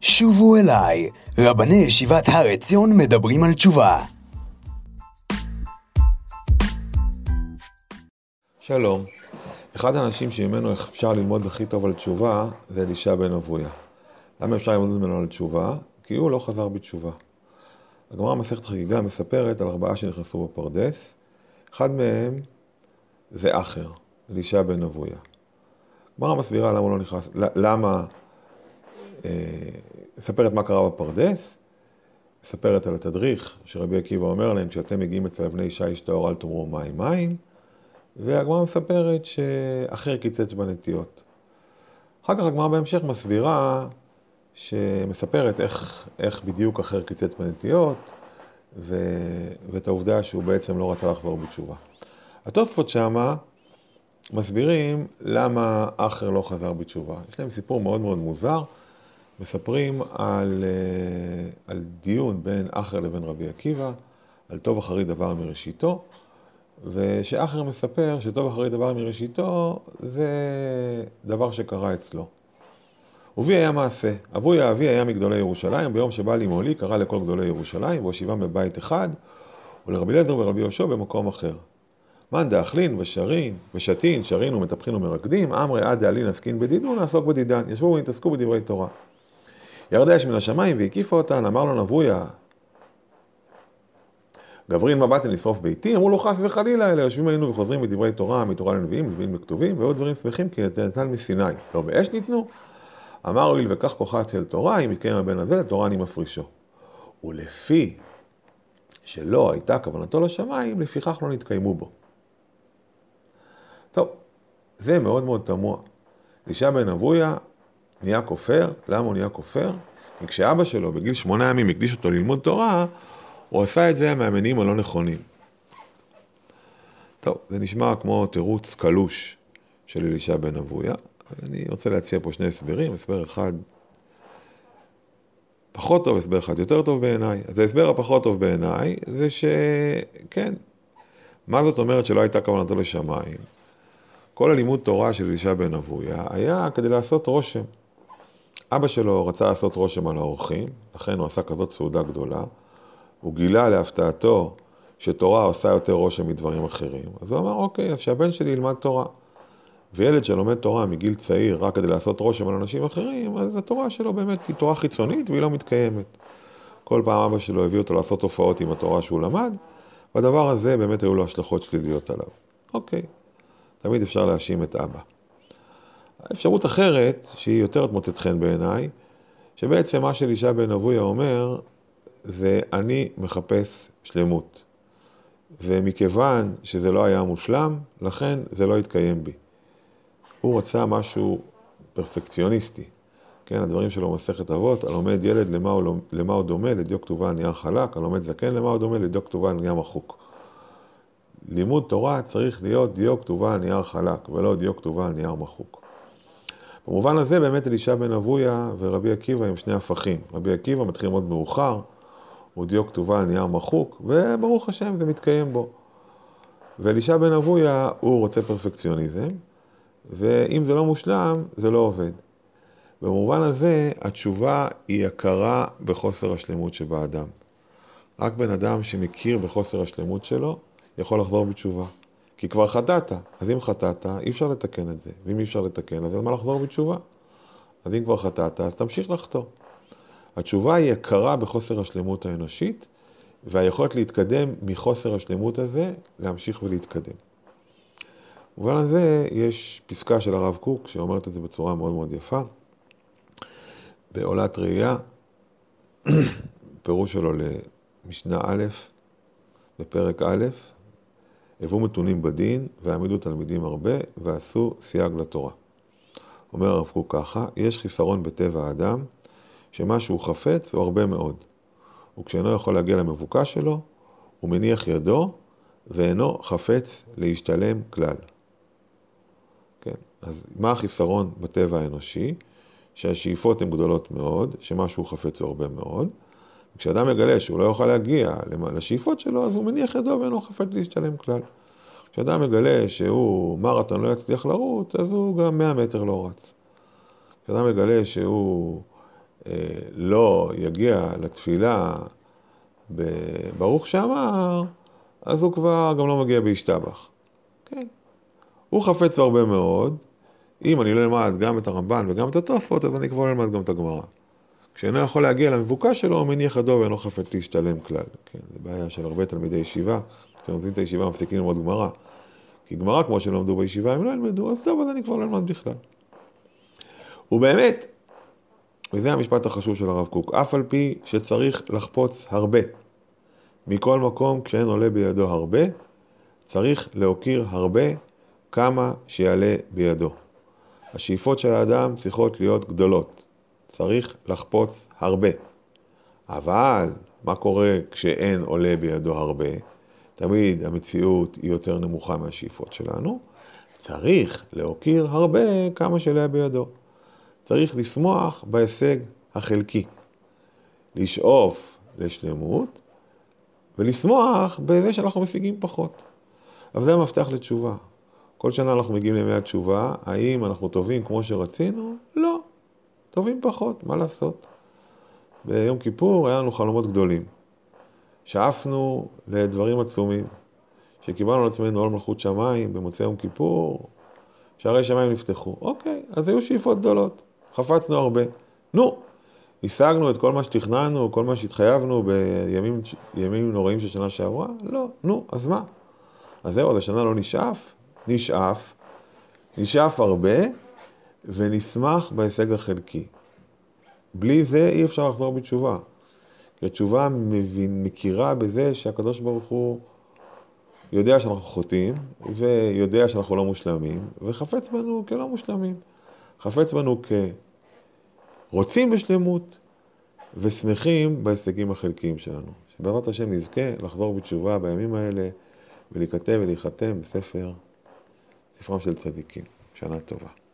שובו אליי, רבני ישיבת הר עציון מדברים על תשובה. שלום. אחד האנשים שממנו אפשר ללמוד הכי טוב על תשובה זה אלישע בן אבויה. למה אפשר ללמוד ממנו על תשובה? כי הוא לא חזר בתשובה. הגמרא מסכת חגיגה מספרת על ארבעה שנכנסו בפרדס. אחד מהם זה אחר, אלישע בן אבויה. הגמרא מסבירה למה לא נכנס, למה, מספרת מה קרה בפרדס, מספרת על התדריך שרבי עקיבא אומר להם, כשאתם מגיעים אצל אבני שיש טהור אל תאמרו מים מים, והגמרא מספרת שאחר קיצץ בנטיות. אחר כך הגמרא בהמשך מסבירה, שמספרת איך, איך בדיוק אחר קיצץ בנטיות, ו, ואת העובדה שהוא בעצם לא רצה לחזור בתשובה. התוספות שמה מסבירים למה אחר לא חזר בתשובה. יש להם סיפור מאוד מאוד מוזר. מספרים על, אה, על דיון בין אחר לבין רבי עקיבא, על טוב אחרי דבר מראשיתו, ושאחר מספר שטוב אחרי דבר מראשיתו זה דבר שקרה אצלו. ובי היה מעשה, אבוי האבי היה מגדולי ירושלים, ביום שבא לימולי קרא לכל גדולי ירושלים, והושיבם בבית אחד, ולרבי אליעזר ורבי יהושע במקום אחר. מאן דאכלין ושרין ושתין, שרין ומטפחין ומרקדים, אמרי עד דאלין עסקין בדידון, נעסוק בדידן. ישבו והתעסקו בדברי תורה. ירדה אש מן השמיים והקיפה אותן, אמר לו נבויה, גברין מבטן לשרוף ביתי, אמרו לו חס וחלילה, אלא יושבים היינו וחוזרים מדברי תורה, מתורה לנביאים, נביאים וכתובים, ועוד דברים שמחים כי נתן מסיני. לא באש ניתנו? אמר הואיל וכך כוחה של תורה, אם יתקיים הבן הזה, לתורה אני מפרישו. ולפי שלא הייתה כוונתו לשמיים, לפיכך לא נתקיימו בו. טוב, זה מאוד מאוד תמוה. אלישע בן אבויה נהיה כופר, למה הוא נהיה כופר? כי כשאבא שלו בגיל שמונה ימים הקדיש אותו ללמוד תורה, הוא עשה את זה מהמניעים הלא נכונים. טוב, זה נשמע כמו תירוץ קלוש של אלישע בן אבויה. אני רוצה להציע פה שני הסברים, הסבר אחד פחות טוב, הסבר אחד יותר טוב בעיניי. אז ההסבר הפחות טוב בעיניי זה שכן, מה זאת אומרת שלא הייתה כוונתו לשמיים? כל הלימוד תורה של אלישע בן אבויה היה כדי לעשות רושם. אבא שלו רצה לעשות רושם על האורחים, לכן הוא עשה כזאת סעודה גדולה. הוא גילה להפתעתו שתורה עושה יותר רושם מדברים אחרים. אז הוא אמר, אוקיי, אז שהבן שלי ילמד תורה. וילד שלומד תורה מגיל צעיר רק כדי לעשות רושם על אנשים אחרים, אז התורה שלו באמת היא תורה חיצונית והיא לא מתקיימת. כל פעם אבא שלו הביא אותו לעשות הופעות עם התורה שהוא למד, והדבר הזה באמת היו לו השלכות שליליות עליו. אוקיי, תמיד אפשר להאשים את אבא. אפשרות אחרת, שהיא יותר מוצאת חן בעיניי, שבעצם מה שאלישע בן אבויה אומר, זה אני מחפש שלמות. ומכיוון שזה לא היה מושלם, לכן זה לא התקיים בי. הוא רצה משהו פרפקציוניסטי. כן, הדברים שלו מסכת אבות, הלומד ילד למה הוא, למה הוא דומה, לדיו כתובה נהיה חלק, הלומד זקן למה הוא דומה, לדיו כתובה נהיה מחוק. לימוד תורה צריך להיות דיו כתובה על נייר חלק, ולא דיו כתובה על נייר מחוק. במובן הזה באמת אלישע בן אבויה ורבי עקיבא הם שני הפכים. רבי עקיבא מתחיל מאוד מאוחר, הוא דיו כתובה על נייר מחוק, וברוך השם זה מתקיים בו. ואלישע בן אבויה הוא רוצה פרפקציוניזם, ואם זה לא מושלם, זה לא עובד. במובן הזה, התשובה היא הכרה בחוסר השלמות שבאדם. רק בן אדם שמכיר בחוסר השלמות שלו, יכול לחזור בתשובה. כי כבר חטאת, אז אם חטאת, אי אפשר לתקן את זה. ואם אי אפשר לתקן, אז אין מה לחזור בתשובה. אז אם כבר חטאת, אז תמשיך לחטוא. התשובה היא הכרה בחוסר השלמות האנושית, והיכולת להתקדם מחוסר השלמות הזה, להמשיך ולהתקדם. במובן הזה יש פסקה של הרב קוק שאומרת את זה בצורה מאוד מאוד יפה. בעולת ראייה, פירוש שלו למשנה א', בפרק א', הוו מתונים בדין, והעמידו תלמידים הרבה, ועשו סייג לתורה. אומר הרב קוק ככה, יש חיסרון בטבע האדם, שמה שהוא חפץ הוא הרבה מאוד. וכשאינו יכול להגיע למבוקש שלו, הוא מניח ידו, ואינו חפץ להשתלם כלל. כן, אז מה החיסרון בטבע האנושי? שהשאיפות הן גדולות מאוד, שמה שהוא חפץ הוא הרבה מאוד. כשאדם מגלה שהוא לא יוכל להגיע לשאיפות שלו, אז הוא מניח ידו ואינו חפץ להשתלם כלל. כשאדם מגלה שהוא מרתון לא יצליח לרוץ, אז הוא גם 100 מטר לא רץ. כשאדם מגלה שהוא לא יגיע לתפילה ברוך שאמר, אז הוא כבר גם לא מגיע בהשתבח. כן. הוא חפץ הרבה מאוד, אם אני לא אלמד גם את הרמב"ן וגם את התוספות, אז אני כבר לא אלמד גם את הגמרא. כשאינו יכול להגיע למבוקש שלו, הוא מניח ידו ואינו חפץ להשתלם כלל. כן, זו בעיה של הרבה תלמידי ישיבה, כשהם לומדים את הישיבה מפסיקים ללמוד גמרא. כי גמרא, כמו שהם למדו בישיבה, הם לא ילמדו, אז טוב, אז אני כבר לא אלמד בכלל. ובאמת, וזה המשפט החשוב של הרב קוק, אף על פי שצריך לחפוץ הרבה. מכל מקום, כשאין עולה בידו הרבה, צריך להוקיר הרבה כמה שיעלה בידו. השאיפות של האדם צריכות להיות גדולות. צריך לחפוץ הרבה. אבל מה קורה כשאין עולה בידו הרבה? תמיד המציאות היא יותר נמוכה מהשאיפות שלנו. צריך להוקיר הרבה כמה שעולה בידו. צריך לשמוח בהישג החלקי. לשאוף לשלמות ולשמוח בזה שאנחנו משיגים פחות. אבל זה המפתח לתשובה. כל שנה אנחנו מגיעים לימי התשובה, האם אנחנו טובים כמו שרצינו? לא. טובים פחות, מה לעשות? ביום כיפור היה לנו חלומות גדולים. שאפנו לדברים עצומים. שקיבלנו על עצמנו עול מלכות שמיים במוצאי יום כיפור, שערי שמיים נפתחו. אוקיי, אז היו שאיפות גדולות. חפצנו הרבה. נו, השגנו את כל מה שתכננו, כל מה שהתחייבנו בימים נוראים של שנה שעברה? לא. נו, אז מה? אז זהו, אז השנה לא נשאף? נשאף. נשאף הרבה, ונשמח בהישג החלקי. בלי זה אי אפשר לחזור בתשובה. כי התשובה מבין, מכירה בזה שהקדוש ברוך הוא יודע שאנחנו חוטאים, ויודע שאנחנו לא מושלמים, וחפץ בנו כלא מושלמים. חפץ בנו כרוצים בשלמות, ושמחים בהישגים החלקיים שלנו. שבעזרת השם נזכה לחזור בתשובה בימים האלה, ולהיכתב ולהיחתם בספר, ספרם של צדיקים. שנה טובה.